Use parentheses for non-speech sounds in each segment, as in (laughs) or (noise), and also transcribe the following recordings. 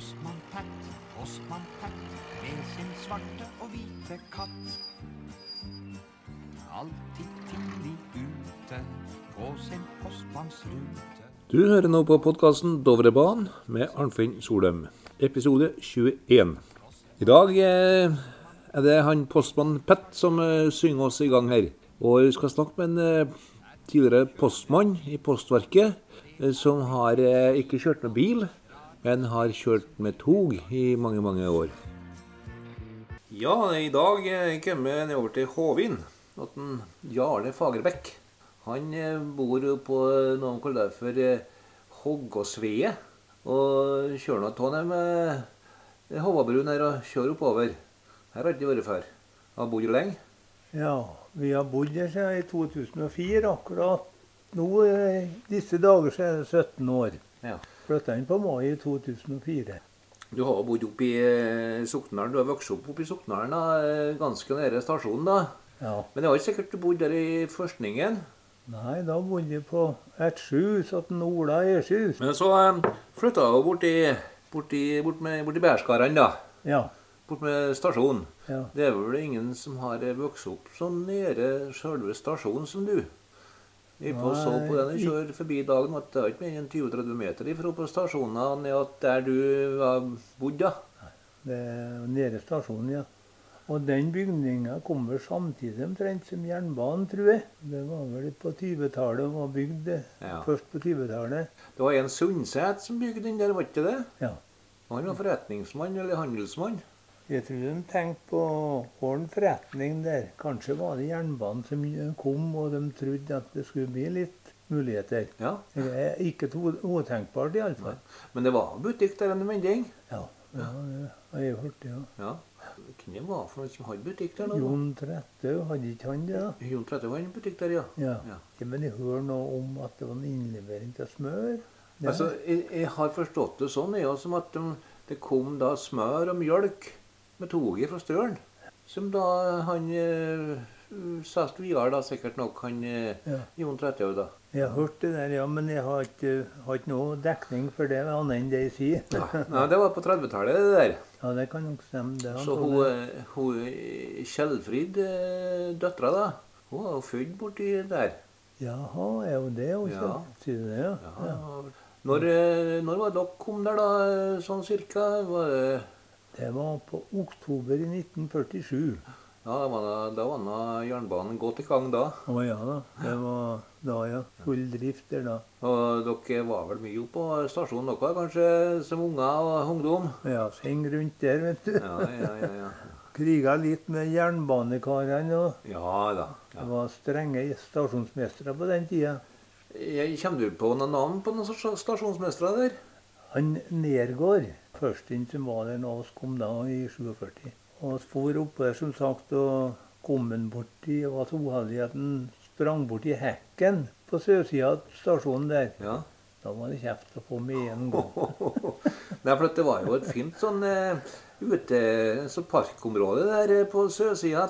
Postmann Pat, Postmann Pat, med sin svarte og hvite katt. Alltid tidlig ute på sin postmannsrute. Du hører nå på podkasten Dovrebanen med Arnfinn Solheim, episode 21. I dag eh, er det han postmann Pett som eh, synger oss i gang her. Og vi skal snakke med en eh, tidligere postmann i Postverket som har ikke kjørt noen bil, men har kjørt med tog i mange, mange år. Ja, i dag eh, kommer jeg nedover til Håvin. Jarle Fagerbekk. Han eh, bor jo på noe de kaller for Hoggåsveet. Og kjører nå av med Håvabruen her og kjører oppover. Her har ikke vært før. Har bodd her lenge. Ja, vi har bodd her siden i 2004. Akkurat nå disse dager så er det 17 år. Ja. Flytta inn på mai i 2004. Du har bodd oppe i Soknaren. Du har vokst opp oppe i Soknaren, da, eh, ganske nære stasjonen. da. Ja. Men det var ikke sikkert du bodde der i førstningen. Nei, da bodde jeg på Ertshus og Ola Ershus. Men så um, flytta du borti, borti, bort med, borti Bærskaran, da. Ja. Bort med stasjonen. ja. Det er vel ingen som har vokst opp så nære sjølve stasjonen som du? Vi på så på den og kjører forbi i dag, det er ikke mer enn 20-30 meter fra på stasjonen ned der du har bodd, da. Det er nede stasjonen, ja. Og den bygninga kom vel samtidig omtrent som jernbanen, tror jeg. Det var vel på 20-tallet og var bygd det. Ja. først på 20-tallet. Det var en Sundset som bygde den der, var ikke det? Ja. Han var forretningsmann eller handelsmann. Jeg tror de tenkte på å forretning der. Kanskje var det jernbanen som kom, og de trodde at det skulle bli litt muligheter. Ja. Det er ikke utenkbart, iallfall. Men det var butikk der en vending. Ja, ja, det har jeg hørt, ja. Ja. Hvem det var for noen som hadde butikk der? da? Jon Trettau, hadde ikke han det? da? Jon Tretteau hadde en butikk der, ja. Ja. Ja. Men jeg hører noe om at det var en innlevering til smør. Altså, jeg, jeg har forstått det sånn, jeg, som at de, det kom da smør og mjølk med toget fra Støren. Som da han eh, solgte videre, da sikkert nok han eh, Ja. Jon Trettehaug, da. Jeg har hørt det der, ja, men jeg har ikke, har ikke noe dekning for det, annet enn det jeg sier. Nei, ja, det var på 30-tallet, det der. Ja, det kan nok stemme. det. Så hun, eh, hun Kjellfrid, døtra, da, hun var jo født borti der. Jaha, er jo det hun Ja. sier? Det, ja? Ja. Når, når var dere kom der, da, sånn cirka? Var det Det var på oktober i 1947. Ja, da var, da var jernbanen godt i gang da. Å ja da. Det var da, ja. Full drift der da. Og dere var vel mye på stasjonen dere, kanskje, som unger og ungdom? Ja, så heng rundt der, vet du. Ja, ja, ja. ja. Kriga litt med jernbanekarene, og Ja da. det var strenge stasjonsmestere på den tida. Kommer du på noen navn på noen stas- stasjonsmestere der? Han Nergård, først inn som var der når vi kom da i 47. Og vi for oppå der som sagt og kom han borti og var så uheldig at han sprang borti hekken på sørsida av stasjonen der. Ja. Da var det kjeft å få med en gang. (laughs) Nei, for det var jo et fint sånn uh, ute, så parkområde der eh, på sørsida.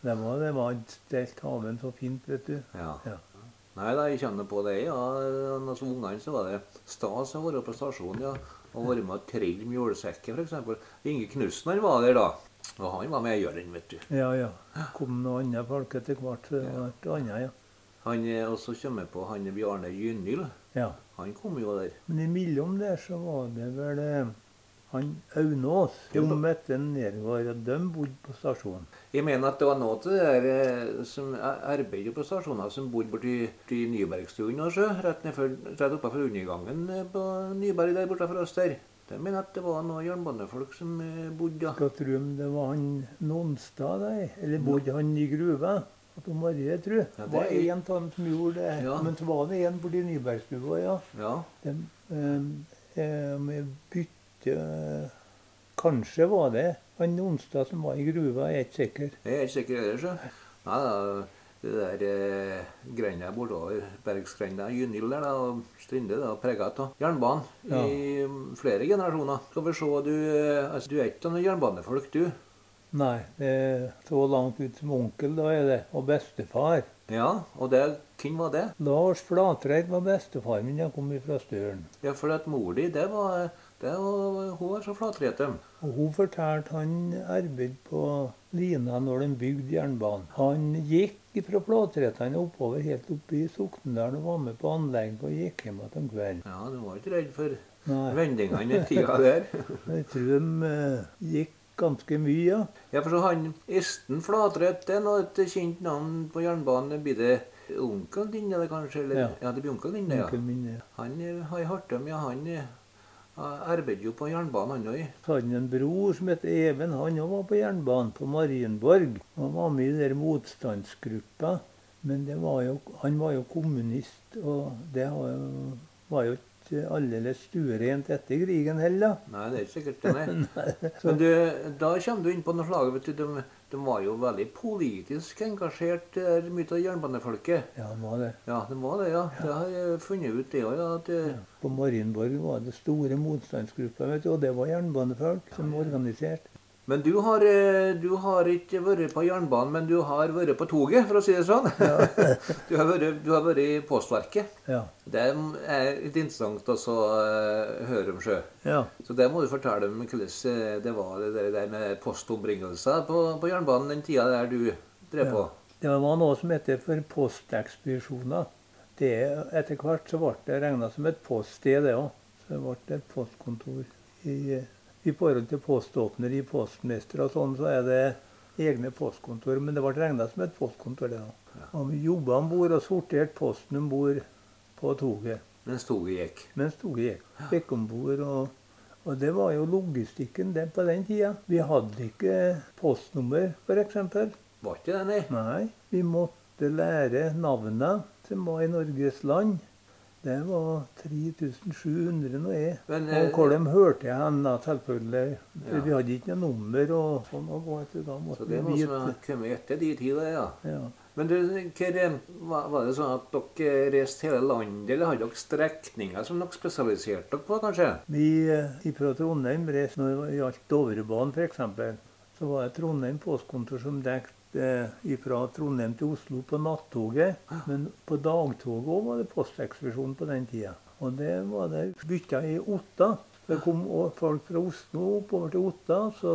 Det var, det var stelt haven så fint, vet du. Ja. Ja. Nei da, jeg kjenner på det. ja. Når ungene så var det stas å være på stasjonen. ja. Og vært med og trille mjølsekker, f.eks. Inge Knutsen han var der da. Og han var med i Jørgen, vet du. Ja, ja. Kom noen andre folk etter hvert. Ja. Ja. Han, eh, Og så kommer jeg på han Bjarne Gynnhild. ja. Han kom jo der. Men imellom der så var det vel eh, han Aunås som møtte Nergård, og de bodde på stasjonen. Jeg mener at det var noe til det der eh, som arbeider på stasjoner som bodde borti i Nybergstuen og så, rett, nedfor, rett oppe for undergangen eh, på Nyberg der borte fra oss der. Jeg mener at det var noen jernbanefolk som eh, bodde da. Skal tro om det var han Nonstad der, eller bodde han i gruva? At Marie, tror jeg. Ja, Det var en av dem som gjorde det. Ja. Men så var det en borti Nybergstua, ja. Ja. De, um, um, bytte eh, Kanskje var det han onsdag som var i gruva, jeg er ikke sikker. Jeg er ikke sikker. Nei da. Det der eh, grenda bortover Bergsgrenda Gynhild der, da, og Strinde, da, prega av jernbanen i mm, flere generasjoner. Skal vi se, du, eh, altså, du er ikke noen jernbanefolk, du? Nei, det er så langt ut som onkel da er det. Og bestefar. Ja, og det, hvem var det? Lars Flatreit var bestefar min. Jeg kom fra Støren. Ja, for at mor di, det var, det var Hun var så flatrete. Og hun fortalte han arbeidet på Lina når de bygde jernbanen. Han gikk fra Flatretene oppover helt opp i Soknedalen og var med på anlegget og gikk hjem igjen om kvelden. Ja, du var ikke redd for vendingene i tida der. (laughs) jeg tror de eh, gikk ganske mye, ja. Ja, for så han Esten Flatret, det er nå et kjent navn på jernbanen. Blir det onkelen din, eller kanskje? Eller? Ja. ja, det blir onkelen din, ja. Onkel min, ja. Han har jeg hørt om, ja. Han arbeider jo på jernbanen, han òg. Hadde en bror som het Even. Han òg var på jernbanen, på Marienborg. Han var med i den motstandsgruppa. Men det var jo, han var jo kommunist, og det var jo, var jo ikke aldeles stuerent etter krigen heller. Nei, det er ikke sikkert det, (laughs) nei. Men du, da kommer du inn på noe slag. vet du, de, de var jo veldig politisk engasjert, mye av jernbanefolket. Ja, de var det. Ja, de var det, ja. Det har jeg funnet ut, det òg. Ja, eh, På Marienborg var det store motstandsgrupper, vet du, og det var jernbanefolk som organiserte. organisert. Men du har, eh, du har ikke vært på jernbanen, men du har vært på toget, for å si det sånn. (laughs) du, har vært, du har vært i Postverket. Ja. Det er litt interessant å eh, høre om sjø. ja. Så det må du fortelle om hvordan eh, det var det der med postombringelser på, på jernbanen den tida der du drev på. Det var noe som heter for postekspedisjoner. Det, etter hvert så ble det regna som et poststed, det òg. Så det ble et postkontor. I, I forhold til poståpneri, postmestere og sånn, så er det egne postkontor. Men det ble regna som et postkontor, det Ja. Og vi jobba om bord og sorterte posten om bord på toget Mens toget gikk. mens toget gikk. Fikk om bord og og det var jo logistikken det på den tida. Vi hadde ikke postnummer, f.eks. Var ikke det, nei? Nei, vi måtte lære navnene som var i Norges land. Det var 3700 nå er. Men, Og eh, hvor de hørte hen, da, selvfølgelig. Ja. vi hadde ikke noe nummer og sånn. Og vet du, da Så måtte det vi må som vite. ha kommet etter de tider, ja. Ja. Men du, var det sånn at dere reiste hele landet, eller hadde dere strekninger som dere spesialiserte dere på, kanskje? Vi eh, fra Trondheim reiste når det gjaldt Dovrebanen f.eks. Så var det Trondheim postkontor som dekket eh, fra Trondheim til Oslo på nattoget. Men på dagtoget òg var det postekspedisjon på den tida. Og det var det bytta i Otta. Det kom folk fra Oslo oppover til Otta, så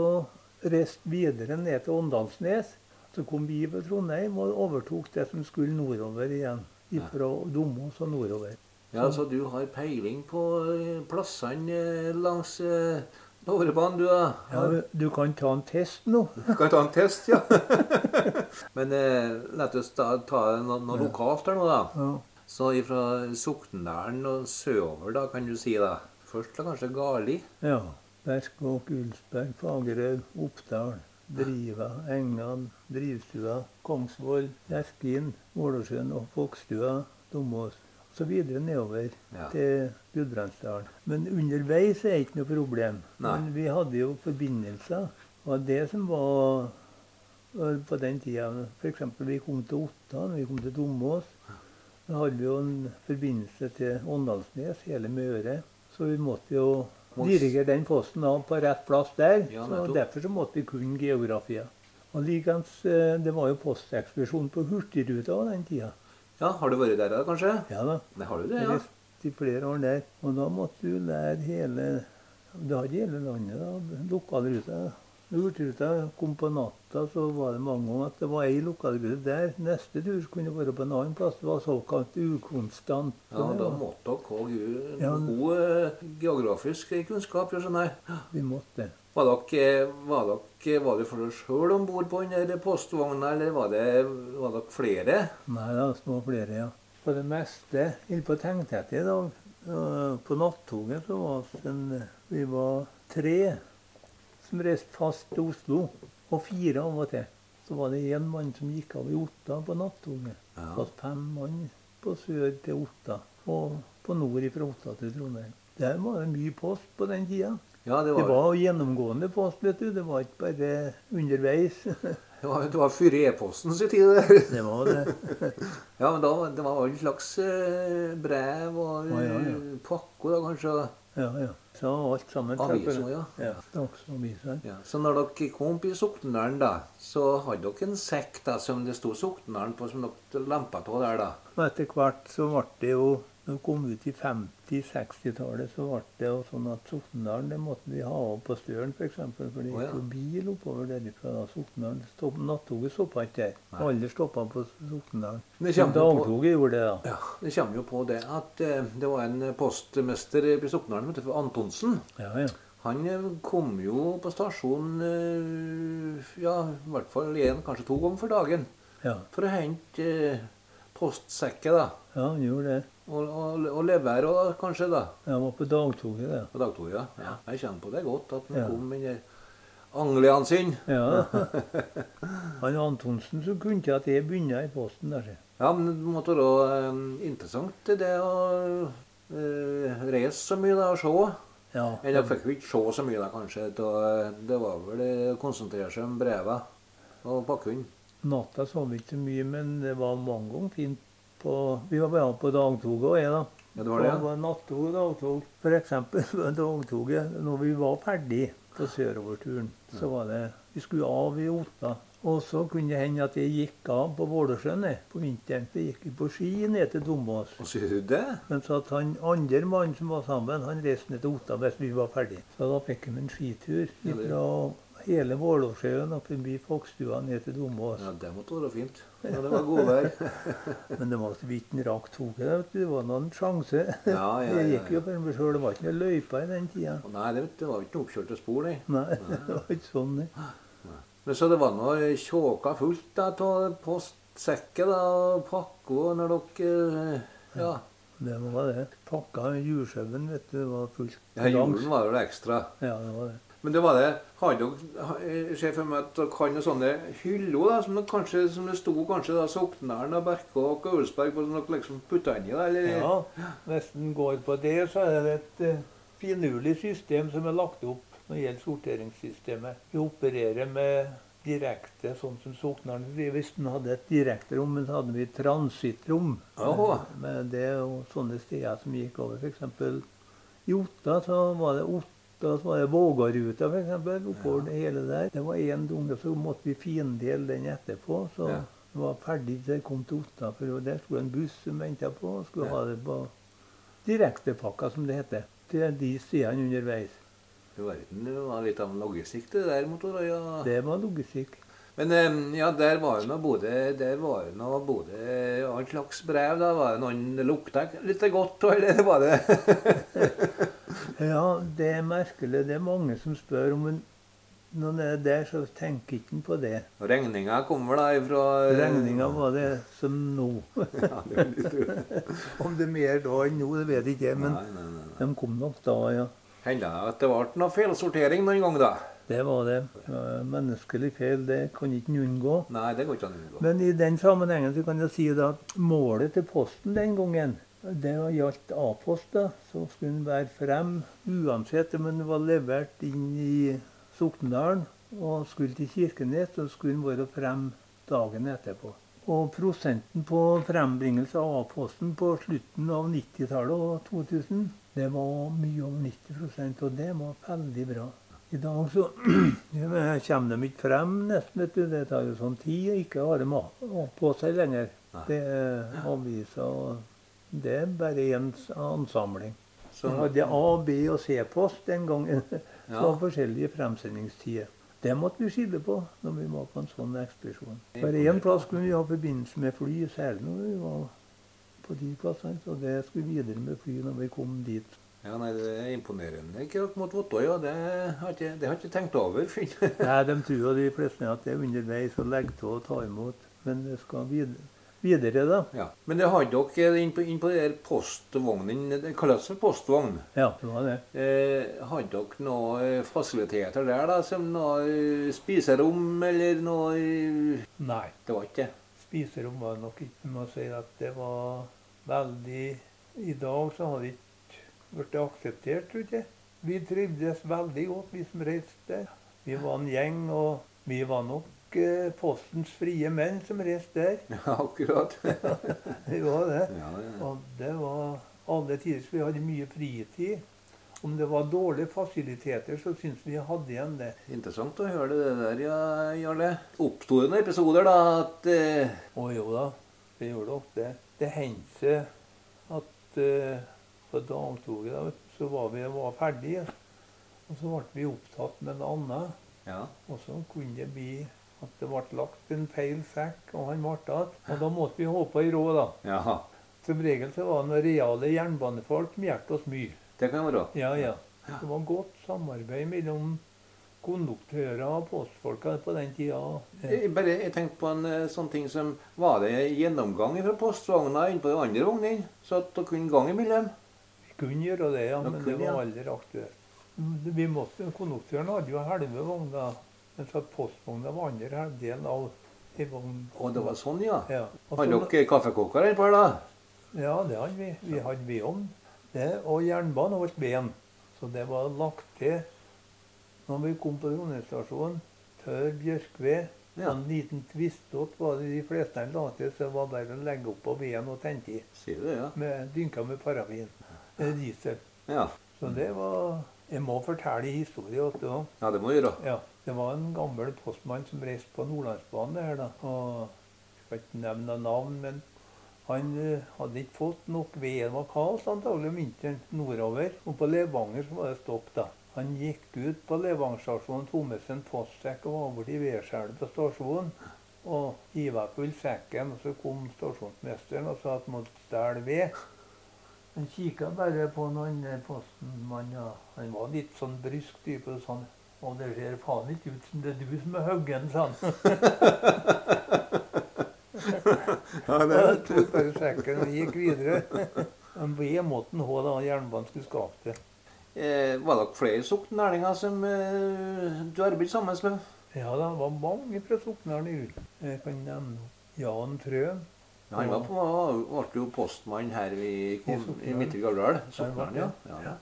reiste videre ned til Åndalsnes. Så kom vi fra Trondheim og overtok det som skulle nordover igjen. Fra Domås og nordover. Ja, Så du har peiling på eh, plassene eh, langs eh, du, da? Ja, du kan ta en test nå. (laughs) Du kan ta en test, ja. (laughs) Men eh, la oss ta, ta noe, noe lokalt her nå, da. Ja. Så fra Soknedalen og sørover, da, kan du si, da. Først da kanskje Gali? Ja. Berskåk, Ulsberg, Fagerød, Oppdal, Driva, Engan, Drivstua, Kongsvoll, Gjerkin, Vålåsjøen og Fokstua, Domås. Så videre nedover Ja. til Gudbrandsdalen. Men underveis er ikke noe problem. Nei. Men vi hadde jo forbindelser. Og det som var øh, på den tida F.eks. vi kom til Otta, vi kom til Domås. Da hadde vi jo en forbindelse til Åndalsnes, hele Møre. Så vi måtte jo dirigere den posten av på rett plass der. Ja, så. Derfor så måtte vi kunne geografia. Og likens, eh, Det var jo postekspedisjon på Hurtigruta den tida. Ja, Har du vært der, da, kanskje? Ja da. Nei, har du det, ja? reiste i flere år der. Og da måtte du lære hele Du hadde hele landet, da. Lokalruta. Hurtigruta kom på natta, så var det mange ganger at det var ei lokalrute der. Neste tur kunne det være på en annen plass. Det var såkalt ukonstant. Så Ja, Da måtte dere ha god, geografisk kunnskap. jeg skjønner. Vi måtte. Var dere, var dere var dere for dere sjøl om bord på den postvogna, eller var, det, var dere flere? Nei da, små flere, ja. På det meste inne på Tengtetti, i dag. på nattoget, så var en Vi var tre som reiste fast til Oslo, og fire av og til. Så var det én mann som gikk av i Otta på nattoget. Ja. Så var fem mann på sør til Otta, og på nord fra Otta til Trondheim. Der var det mye post på den tida. Ja, det Det var, gjennomgående post, vet du. Det var ikke bare underveis. (laughs) det var, det var før e-posten sin tid. det. (laughs) Det var det. Ja, men da, det var all slags eh, brev og Ja, ja, ja. pakker, da, kanskje. Ja, ja. Så alt sammen. Aviser, ja. ja. Dagsaviser. Ja, så når dere kom opp i Soknedalen, da, så hadde dere en sekk da, som det sto Soknedalen på, som dere lempa på der, da? Og etter hvert så ble det jo Når vi kom ut i 50-60-tallet, så ble det sånn at Soknedalen det måtte vi ha opp på Støren f.eks. For, for det gikk jo bil oppover derifra. da. Soknedalen stopp, Nattoget stoppa ikke der. Alle stoppa på Soknedalen. Dagtoget gjorde det, da. Ja, Det kommer jo på det at eh, det var en postmester i Soknedalen, Antonsen. Ja, ja. Han eh, kom jo på stasjonen eh, ja, i hvert fall én, kanskje to ganger for dagen. Ja, For å hente postsekker, da. ja han gjorde det. Og, og, og levere òg, kanskje, da. Han var på dagtoget, det. På dagtoget, ja. ja. Jeg kjenner på det godt, at han Ja. kom med den Angliaen sin. Ja. (laughs) Han Antonsen som kunne ikke at jeg begynte i posten der. Ja, men det måtte være eh, interessant det å eh, reise så mye da, og se. Ja, Eller jeg fikk jo ikke se så mye da, kanskje. Da, det var vel å konsentrere seg om brevene og pakkehund. Natta så vi ikke så mye, men det var mange ganger fint på Vi var bare på dagtoget og jeg, da. Ja, det var det, ja. Det var nattog og dagtog. For eksempel (laughs) dagtoget når vi var ferdig på søroverturen, så var det Vi skulle av i Otta. Og så kunne det hende at jeg gikk av på Vålåsjøen på vinteren. Så gikk vi på ski ned til Dombås. Og sier du det? Men så at han andre mannen som var sammen, han reiste ned til Otta hvis vi var ferdig. Så da fikk vi en skitur fra hele Vålåsjøen og forbi Fokstua ned til Dombås. Ja, det måtte være fint. Ja, det var godvær. (laughs) Men det var så vidt en rakk toget. vet du. Det var noen sjanse. Ja, ja, Jeg ja, gikk jo for meg sjøl. Det var ikke noe løype i den tida. Nei, det, det var ikke noe oppkjørte spor, nei. (laughs) Nei, det var ikke sånn. det. Men så det var noe tjåka fullt da, av postsekker da, og pakker når dere Ja. Det var det. Pakka jordsauen, vet du. Det var fullt ja julen var jo det ekstra. Ja, det var det. Men det var det Har dere ser for meg at dere har noen sånne hyller da, som, det, kanskje, som det sto kanskje da Soknaren og Berkåk og Gaulsberg på, som dere liksom putta inni da, eller? Ja, nesten en går på det, så er det et uh, finurlig system som er lagt opp når det gjelder sorteringssystemet. Vi opererer med direkte, sånn som Soknaren. Hvis den hadde et direkterom, men så hadde vi transittrom. Men, men det jo sånne steder som gikk over. F.eks. i Otta så var det Otta, så var det Vågaruta f.eks. Oppover det hele der. Det var én dunge, så måtte vi findele den etterpå. Så Ja. det var ferdig til jeg kom til Otta. For der skulle en buss som venta på, og skulle Ja. ha det på direktepakka, som det heter. Til de stedene underveis. Du verden, det var litt av en logistikk det der, Motorøya? Ja. Det var logistikk. Men ja, der var det både, der var det noe både all slags brev. Da var det noen det lukta litt godt, eller var det (laughs) Ja, det er merkelig. Det er mange som spør om en når en er der, så tenker ikke en på det. Regninga kommer da ifra Regninga var det som nå. (laughs) ja, det. Om det er mer da enn nå, det vet jeg ikke. Men Nei, nei, nei. de kom nok da, ja. Det at det ble noe feilsortering noen gang, da? Det var det. Menneskelig feil, det kan ikke en unngå. Nei, det går ikke an unngå. Men i den sammenhengen så kan jeg si at målet til Posten den gangen, det gjaldt A-post. da, Så skulle den være frem uansett om den var levert inn i Soknedalen og skulle til Kirkenes, så skulle den være frem dagen etterpå. Og prosenten på frembringelse av A-posten på slutten av 90-tallet og 2000, det var mye over 90% og det var veldig bra. I dag så (clears throat) kommer de ikke frem nesten, vet du. Det tar jo sånn tid ikke har de A på seg lenger. Det er aviser og Det er bare én ansamling. Så, hadde A-, B- og C-post den gangen. (laughs) Så Ja. forskjellige fremsendingstider. Det måtte vi skille på når vi var på en sånn ekspedisjon. Bare én plass kunne vi ha forbindelse med fly, særlig når vi var på de plassene. Så det skulle videre med fly når vi kom dit. ja, nei, det er imponerende. Ikke dere måtte vite, ja. Det har ikke, det har jeg ikke tenkt over. (laughs) Nei, De tror jo de fleste at det er underveis å legge til og ta imot. Men det skal videre, videre da. ja. Men det hadde dere inn på, inn på der postvognen. Det kalles for postvogn. Ja, det var det. Eh, hadde dere noe eh, fasiliteter der, da? Som noe eh, spiserom, eller noe eh, Nei. Det var ikke det? Spiserom var det nok ikke. Jeg må si at det var veldig I dag så har det ikke blitt akseptert, tror jeg. Vi trivdes veldig godt, vi som reiste. Vi var en gjeng, og vi var nok Postens frie menn som reiste der. (laughs) Ja, akkurat. (laughs) det var det. Ja, ja. Og det var alle tider. så Vi hadde mye fritid. Om det var dårlige fasiliteter, så syns vi hadde igjen det. Interessant å høre det der, ja, Jarle. Oppsto det noen episoder da at eh, Å jo da, det gjorde det ofte. Det hendte seg at eh, på dagtoget da, så var vi var ferdige. Og så ble vi opptatt med noe annet. Ja. Og så kunne det bli at det ble lagt en feil sekk, og han ble igjen. Og da måtte vi håpe i råd, da. Jaha. Som regel så var det reale jernbanefolk som hjalp oss mye. Det kan være. Ja, ja. Det var godt samarbeid mellom konduktører og postfolka på den tida. Jeg, bare, jeg tenkte på en eh, sånn ting som Var det gjennomgang fra postvogna inn på de andre vognene? Så at dere kunne gang imellom? Vi kunne gjøre det, ja, men kunne, det var aldri aktuelt. Vi måtte, Konduktøren hadde jo halve vogna, mens så postvogna var andre halvdelen av ei vogn. Å, det var sånn, ja. Ja. Og Hadde dere kaffekoker et par, da? Ja, det hadde vi. Vi hadde vedovn. Det, og jernbanen holdt ben. Så det var lagt til når vi kom på Trondheimsstasjonen. Tørr bjørkved. Ja. En liten tviståt var det de fleste la til, så det var bare å legge opp på veden og tenne i. Sier det, ja? Med, dynka med parafin. Diesel. Ja. Så det var Jeg må fortelle historien. også. Ja, det må du gjøre. Ja, det var en gammel postmann som reiste på Nordlandsbanen her, da. Og jeg skal ikke nevne navn, men han eh, hadde ikke fått nok ved. Det var kaos antagelig om vinteren nordover. Og på Levanger så var det stopp, da. Han gikk ut på Levanger stasjon, tok med seg en postsekk og var borti vedskjæret på stasjonen. Og hiva full sekken, og så kom stasjonsmesteren og sa at han måtte stjele ved. Han kikka bare på den andre postmannen. Ja. Han var litt sånn brysk type. sånn. Og det ser faen ikke ut som det er du som er huggen, sa han. Ja, Og tok bare sekken og gikk videre. Men ved en måte ha da jernbanen skulle skape det. Eh, var det flere soknærlinger som eh, du arbeidet sammen med? Ja, det var mange fra Soknaren ute. Jeg kan nevne Jan Trøen. Ja, han var på, var, jo postmann her i, kom, i. Midtre Gardal. Han ja. Ja.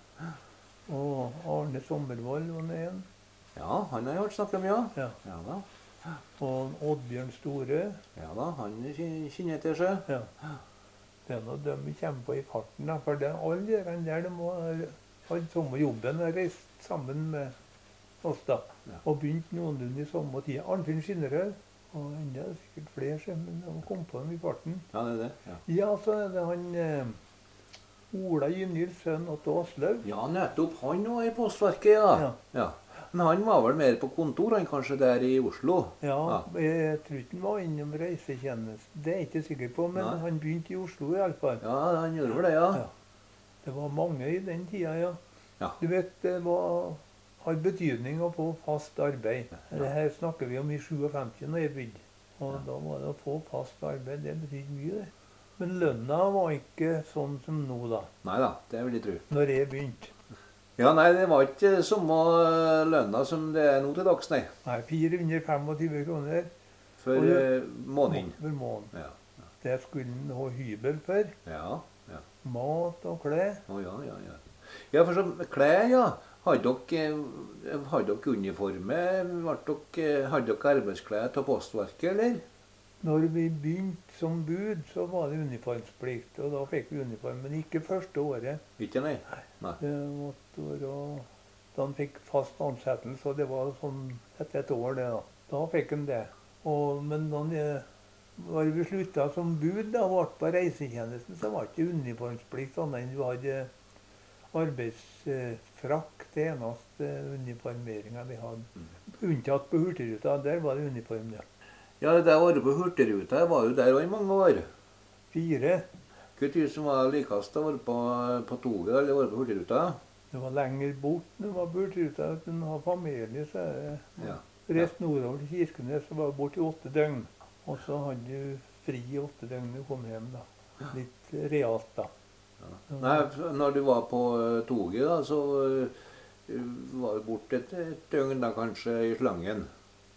Og Arne Sommervold var den en. Ja, han har jeg hørt snakke om, ja. Ja. Ja da. Og Oddbjørn Store. Ja da, han kjenner til seg. Ja. Det er noe de kommer på i farten. Da, for det, alle de der de må ha samme jobben og reist sammen med oss. da. Ja. Og begynt noenlunde i samme tid. Arnfinn Skinnerød. Og enda er det sikkert flere, men de kom på dem i farten. Ja, det er det. Ja, Ja, så er det han eh, Ola Gynhild, sønn Otto Aslaug. ja nettopp. Han var i Postverket, ja. Ja. ja. Men han var vel mer på kontor, han kanskje der i Oslo? Ja, Ja. jeg tror ikke han var innom reisetjenesten. Det er jeg ikke sikker på, men Nei. han begynte i Oslo iallfall. Ja, han gjorde vel det, ja. Ja. Det var mange i den tida, ja. Ja. Du vet, det var, har betydning å få fast arbeid. Det her snakker vi om i 57 når jeg begynte. Og da var det å få fast arbeid, det betydde mye, det. Men lønna var ikke sånn som nå, da. Nei da, det vil jeg tro. Når jeg begynte. Ja, nei, det var ikke samme eh, lønna som det er nå til dags, nei. Nei, 425 kroner For eh, måneden. for måneden. Ja. Det skulle en ha hybel for. Ja, ja. Mat og klær. Å, ja, ja, ja. Ja, for som klær, ja. Hadde dere, eh, hadde dere uniforme? Hadde dere arbeidsklær til Postverket, eller? Når vi begynte som bud, så var det uniformsplikt. Og da fikk vi uniform. Men ikke første året. Ikke, nei? Nei. Det måtte være han fikk fast ansettelse, og det var sånn etter et år, det da. Da fikk han det. Og, men da det- var vi slutta som bud, da ble på reisetjenesten, så var det ikke uniformsplikt annet enn du hadde arbeidsfrakk. Det eneste uniformeringa vi hadde. Unntatt på Hurtigruta. Der var det uniform, ja. Ja, det der året på Hurtigruta, jeg var jo der òg i mange år. Fire. Tid som var likest å være på, på toget eller var på Hurtigruta? Det var lenger bort når du var på Hurtigruta. Du har familie, så er det Ja. Reist nordover til Kirkenes var borte i åtte døgn. Og så hadde du fri i åtte døgn du kom hjem. da. Litt realt, da. Nei, når du var på eh, toget, da, så eh, var du borte et, et døgn da kanskje i slangen.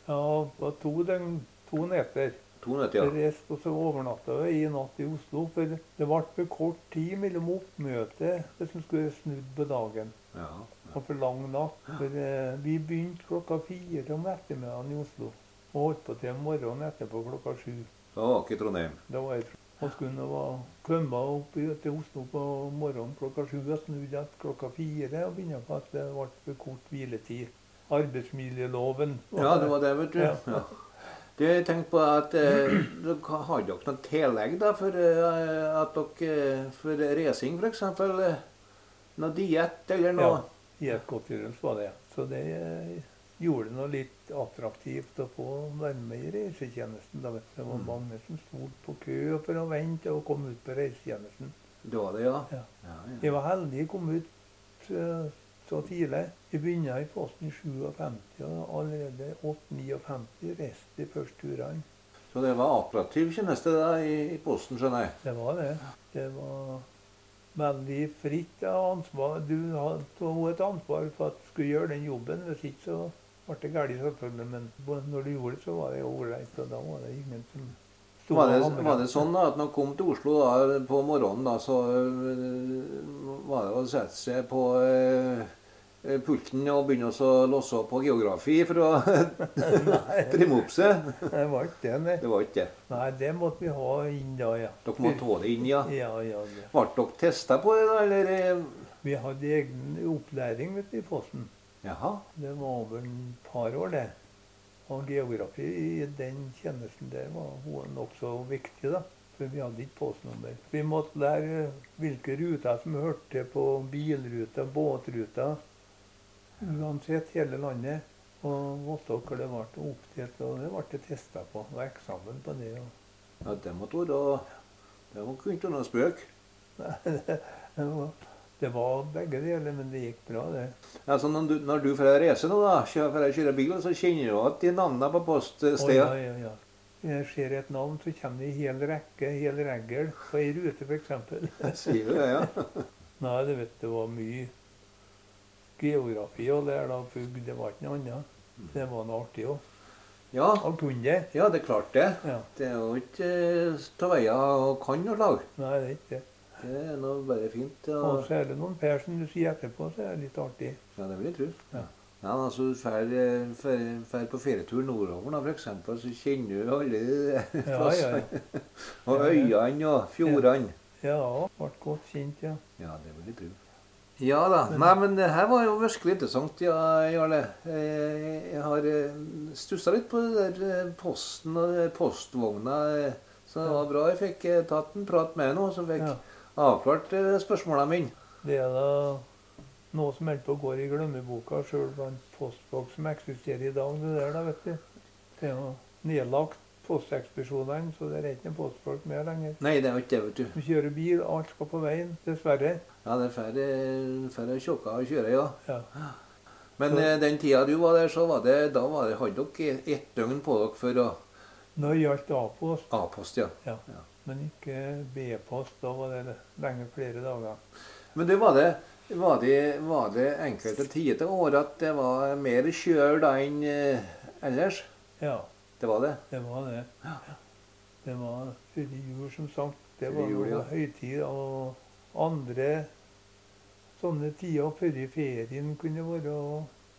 Ja, det var to døgn, to netter. To netter, ja. Reiste og så overnatta vi i natt i Oslo. For det ble for kort tid mellom oppmøtet hvis vi skulle snudd på dagen. ja. Og for lang natt. For eh, vi begynte klokka fire om ettermiddagen i Oslo. Og holdt på til morgenen etterpå klokka sju. Da var ikke Trondheim. Da var jeg Og skulle være kommet opp til Oslo på morgenen klokka sju og snudd igjen klokka fire og begynne på at det ble for kort hviletid. Arbeidsmiljøloven. Ja, det var det, vet du. Ja. Du, tenkte på at eh, har dere noe tillegg da for eh, at dere for racing, f.eks.? Noe diett eller noe? Ja. Diettgodtgjørelse var det. Så det eh, gjorde det noe litt attraktivt å få være med i reisetjenesten. Da vet du. Det var Mm. mange som sto på kø for å vente og komme ut på reisetjenesten. Det var det, ja. Ja. ja, ja. Jeg var heldig å kom ut eh, så tidlig. Jeg begynte i Posten i 57, og allerede 8-59 reiste de første turene. Så det var operativ tjeneste da i, Posten, skjønner jeg. Det var det. Det var veldig fritt ansvar. Du hadde et ansvar for at du skulle gjøre den jobben. Hvis ikke så ble det galt, selvfølgelig. Men når du gjorde det, så var det ålreit. Og da var det ingen som Var det, var det sånn da, at når man kom til Oslo da, på morgenen, da, så øh, var det å sette seg på øh, pulten og begynne å låse opp på geografi for å (laughs) trimme opp seg? det var ikke det, nei. Det var ikke det. Nei, det måtte vi ha inn da, ja. Dere måtte ha det inn, ja. Ja, ja. Ble dere testa på det, da, eller? eh? Vi hadde egen opplæring vet du, i Posten. Jaha. Det var over et par år, det. Og geografi i den tjenesten der var nokså viktig, da. For vi hadde ikke postnummer. Vi måtte lære hvilke ruter som hørte til på bilruter, båtruter. Uansett hele landet. Og vite hvor det ble oppdelt, og det ble det testa på. Og eksamen på det. Og Ja, det måtte være Det må kunne ikke være spøk. (laughs) det, var, det var begge deler, men det gikk bra, det. Altså, når du, når du får reise nå, da, kjører, for å kjøre bil, så kjenner du at de navnene på poststedet ja, ja, ja. Jeg ser et navn, så kommer det en hel rekke, hel regel på ei rute, f.eks. (laughs) Sier du det, ja? (laughs) Nei, du vet, det var mye geografi og det er da. Det var ikke noe annet. Det var noe artig òg. Ja, Han kunne det. ja det klarte det. Ja. Det er jo ikke ta veie og kan noe slag. Nei, det er ikke det. Det er nå bare fint. Ja. Og, så er det noen per som du sier etterpå, så er det litt artig. ja, det vil jeg tro. Ja. Ja, altså, Drar på ferietur nordover, da, eksempel, så kjenner du alle de Ja, ja, plassene. ja. (laughs) Og øyene og fjordene. Ja, ble godt kjent, ja. Ja, det vil jeg tro. Ja da. Nei, men det her var jo virkelig interessant, ja, Jarle. Eh, Jeg har stussa litt på det der eh, posten og det der postvogna. eh, Så det var bra jeg fikk eh, tatt en prat med henne, så fikk ja. avklart spørsmåla mine. Det er da noe som holder på å gå i glemmeboka sjøl blant postfolk som eksisterer i dag. Det der, da, vet du. Det er jo nedlagt postekspedisjonene, så det er ikke postfolk mer lenger. Nei, det er ikke det, vet du. Du kjører bil, alt skal på veien, dessverre. Ja, det er færre, færre tjokka å kjøre, ja. Ja. Men Så- eh, den tida du var der, så var det, da var det, hadde dere ett døgn på dere for å Nå gjaldt A-post, A-post, ja. ja. Ja. men ikke B-post. Da var det lenge flere dager. Men det var det var det, var det enkelte tider til året at det var mer kjør da enn eh, ellers? Ja, Det var det? det var det. Ja. Det var jul, som sagt. Det var jul, ja. høytid. Og andre sånne tider før ferien kunne være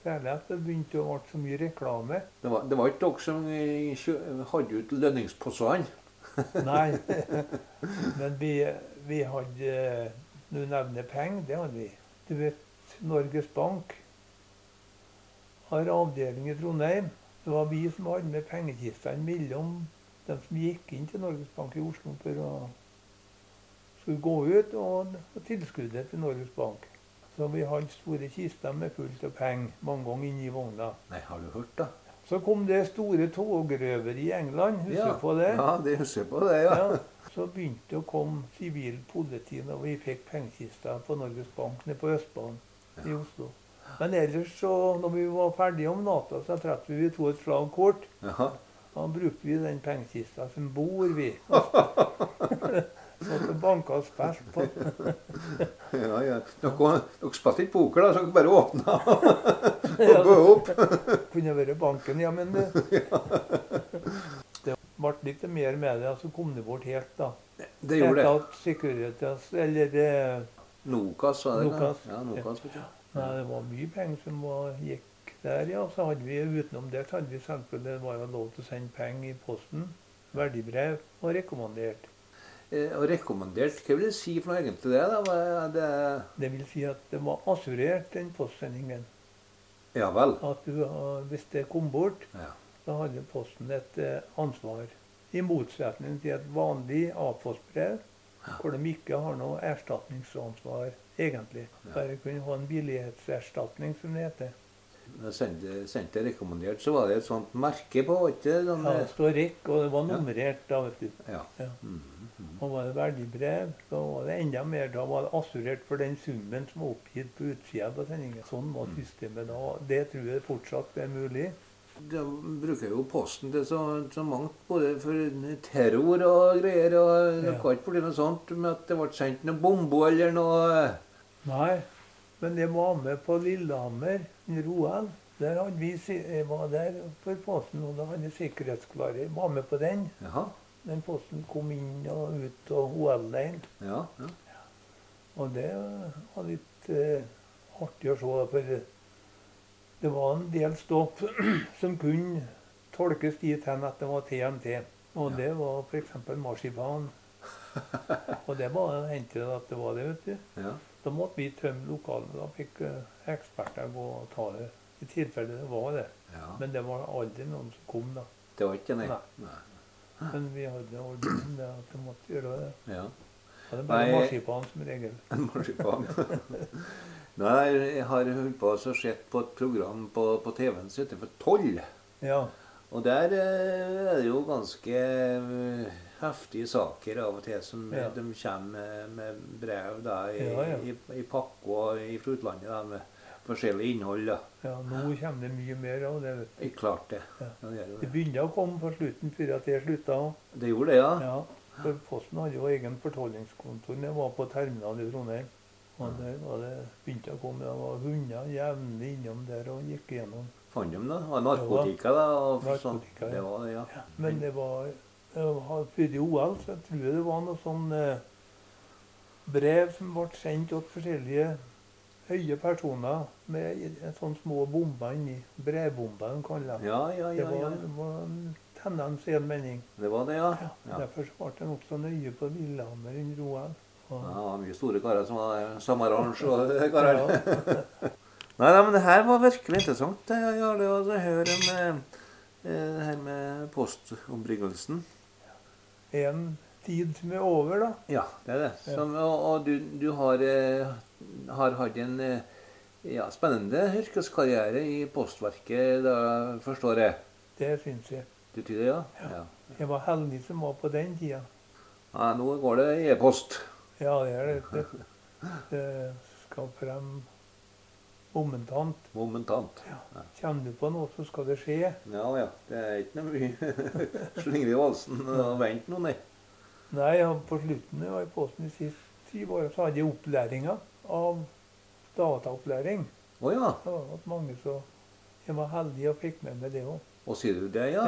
særlig at det begynte å bli så mye reklame. Det var, det var ikke dere som eh, hadde ut lønningsposene? (laughs) Nei. Men vi, vi hadde Du nevner penger, det hadde vi. Du vet, Norges Bank har avdeling i Trondheim. Det var vi som hadde med pengekistene mellom dem som gikk inn til Norges Bank i Oslo for å skulle gå ut, og, og tilskuddet til Norges Bank. Så vi hadde store kister med fullt av penger mange ganger inni vogna. Nei, har du hørt, da? Så kom det store togrøveri i England, husker ja. du på det? Ja, det husker på det, ja. Ja, så begynte det å komme sivilt politi når vi fikk pengekista på Norges Bank nede på Østbanen i Oslo. Men ellers, så, når vi var ferdige om natta, så traff vi to et slag kort. Jaha. Da brukte vi den pengekista som bor, vi. (laughs) Så det banka og spilte på. (laughs) Ja, ja. Dere, dere spilte ikke poker, da, så dere bare åpna (laughs) Ja, og bød opp? kunne vært banken, ja, men (laughs) det, det ble litt mer med det, så kom det bort helt, da. Det gjorde det. At Securitas, eller det, Nokas, var det? Nokas. Ja, Nokas, du. Nei, det var mye penger som var, gikk der, ja. Så hadde vi utenom det så hadde vi selvfølgelig det var jo lov til å sende penger i posten. Verdibrev og rekommandert. Eh, Og rekommendert, hva vil det si for noe egentlig det? da? Det Det vil si at det var assurert, den postsendingen. Ja vel. At du, hvis det kom bort, Ja. så hadde Posten et eh, ansvar. I motsetning til et vanlig A-postbrev, hvor de ikke har noe erstatningsansvar egentlig. Ja. Bare kunne ha en billighetserstatning, som det heter. Jeg sendte, sendte rekommendert, så var det et sånt merke på, ikke? Sånn, Ja, det står REK, og det var nummerert da, vet du. ja. Ja. Mm, mm. Og var det verdibrev, så var det enda mer. Da var det assurert for den summen som var oppgitt på utsida på sendingen. Sånn var systemet da. Det tror jeg fortsatt er mulig. Da bruker jo Posten til så, så mangt, både for terror og greier. og Det Ja. kan ikke bli noe sånt med at det ble sendt noe bombe eller noe Nei, men det var med på Lillehammer, OL. Der hadde vi, jeg var der for posten, og da hadde jeg sikkerhetsklarhet. Jeg var med på den. Jaha. Den posten kom inn og ut av OL-leiren. Ja, ja. Og det var litt eh, artig å se. For det- var en del stopp (clears throat) som kunne tolkes dit hen at det var TMT. Og Ja. det var f.eks. marsipan. (laughs) og det var hendte det at det var det, vet du. ja. Da måtte vi tømme lokalet. Da fikk eh, eksperter gå og ta det. I tilfelle det var det. ja. Men det var aldri noen som kom, da. Det var ikke nei. Nei. nei. Men vi hadde ordre om det at vi måtte gjøre det. Ja. Og det var Nei. marsipan som regel. (laughs) Marsipan. Nei, jeg har holdt på og sett på et program på, på TV-en som heter for Toll. Ja. Og der eh, er det jo ganske eh, heftige saker av og til som Ja. de kommer med, med brev da, i, Ja, ja. i, i pakke og fra utlandet da, med forskjellig innhold. da. ja, nå kommer det mye mer av det. vet du. Klart det. Det, Det det. begynte å komme på slutten før at det slutta. det gjorde det, ja. Ja, for Posten hadde jo egen fortollingskontor. Jeg var på terminal i Trondheim. Og der var det begynte å komme. Det var hunder jevnlig innom der og gikk igjennom. Fant de det? Var det narkotika, da? Og sånn. Narkotika, ja. Det var ja. Men det var- Før i OL så jeg tror det var noe sånn eh, brev som ble sendt til forskjellige høye personer med en sånn små bomber inni. Brevbomber, de kaller det. Ja, ja, Det ja. var, ja. det var en tendens i en mening. Det var det, ja. Ja, ja. Derfor så ble det nokså nøye på Lillehammer under OL. Ja, mye store karer som var samme og (laughs) karer. Ja. (laughs) Nei, nei, men det her var virkelig interessant. Det, Jarle, å høre om eh, det her med postombringelsen. En tid som er over, da. Ja, det er det. Som, og og du, du har, eh, har hatt en eh, ja, spennende yrkeskarriere i Postverket, da forstår jeg. Det syns jeg. Du tyder ja? ja? ja? Jeg var heldig som var på den tida. Ja, nå går det e-post. Ja, det er det. Det, (laughs) det skal frem momentant. Momentant. Ja. Kommer du på noe, så skal det skje. Ja ja. Det er ikke noe mye (laughs) slingre i valsen og vente noe, nei. Nei, ja, på slutten jeg var i Posten de siste syv årene, så hadde jeg opplæringa av dataopplæring. Å ja. Det var mange så Jeg var heldig og fikk med meg det òg. Og sier du det, ja?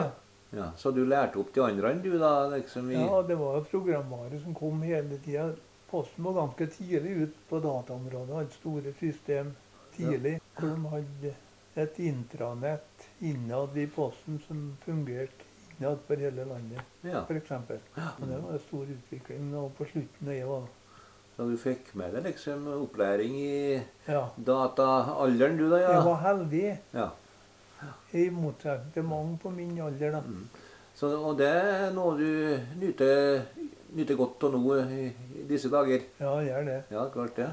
ja? Så du lærte opp de andre, du da? liksom i... Ja, det var jo programvare som kom hele tida. Posten var ganske tidlig ut på dataområdet. Hadde store system tidlig. Hvor de hadde et intranett innad i Posten som fungerte innad for hele landet, Ja. f.eks. Det var en stor utvikling. Og på slutten av jeg var Så du fikk med deg liksom opplæring i Ja. dataalderen, du da? Jeg var heldig, ja. i motsetning til mange på min alder. da. Mm. Så, og det er noe du nyter, nyter godt av nå i, i disse dager? Ja, jeg er det. Ja, klart det.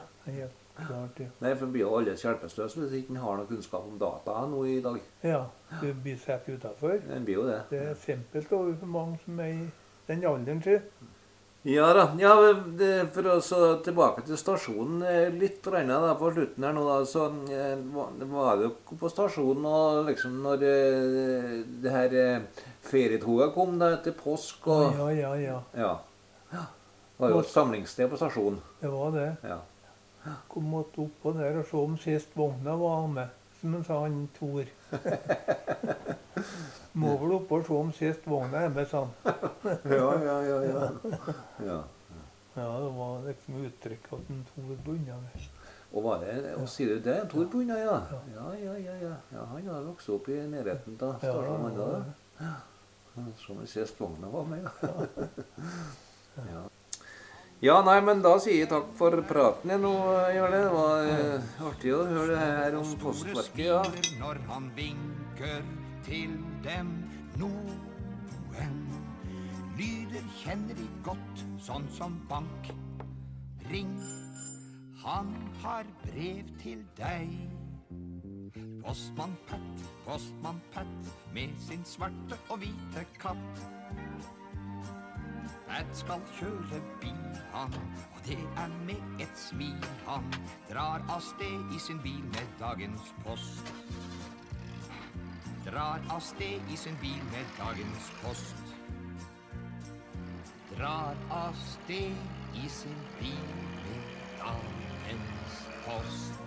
Det er. Nei, for blir jo alle hjelpeløse hvis ikke en har noe kunnskap om data nå i dag. Ja, du blir satt utafor. En blir jo det. Det er simpelt overfor mange som er i den alderen sin. Ja da. Ja, det, for å så tilbake til stasjonen eh, litt grann da, på slutten her nå, da, så eh, var- det jo på stasjonen og liksom når eh, det her ferietoget kom da etter påsk og Ja, ja, ja. Ja. ja. Det var jo et samlingssted på stasjonen. Det var det. Ja. Kom måtte oppå der og se om sist vogna var med, som han sa han Tor. (laughs) Må vel opp og se om sist vogna er med, sa han. (laughs) ja, ja, ja, ja. ja. Ja, det var liksom uttrykk at en Tor bunna der. Og var det, og sier du det? Tor Bunna, ja. Ja. Ja, ja, ja, ja. ja han har vokst opp i nærheten av Ja, han da. ja. Ja, Som sist vogna var med, ja. ja. (laughs) Ja, nei, men da sier jeg takk for praten jeg nå, Jarle. Det var eh, artig å høre det her om postverket. ja. Når han vinker til dem noen lyder kjenner de godt, sånn som bank. Ring, han har brev til deg. Postmann Pat, postmann Pat, med sin svarte og hvite katt. Pat skal kjøre bil, han, og det er med et smil. Han drar av sted i sin bil med dagens post. Drar av sted i sin bil med dagens post. Drar av sted i sin bil med dagens post.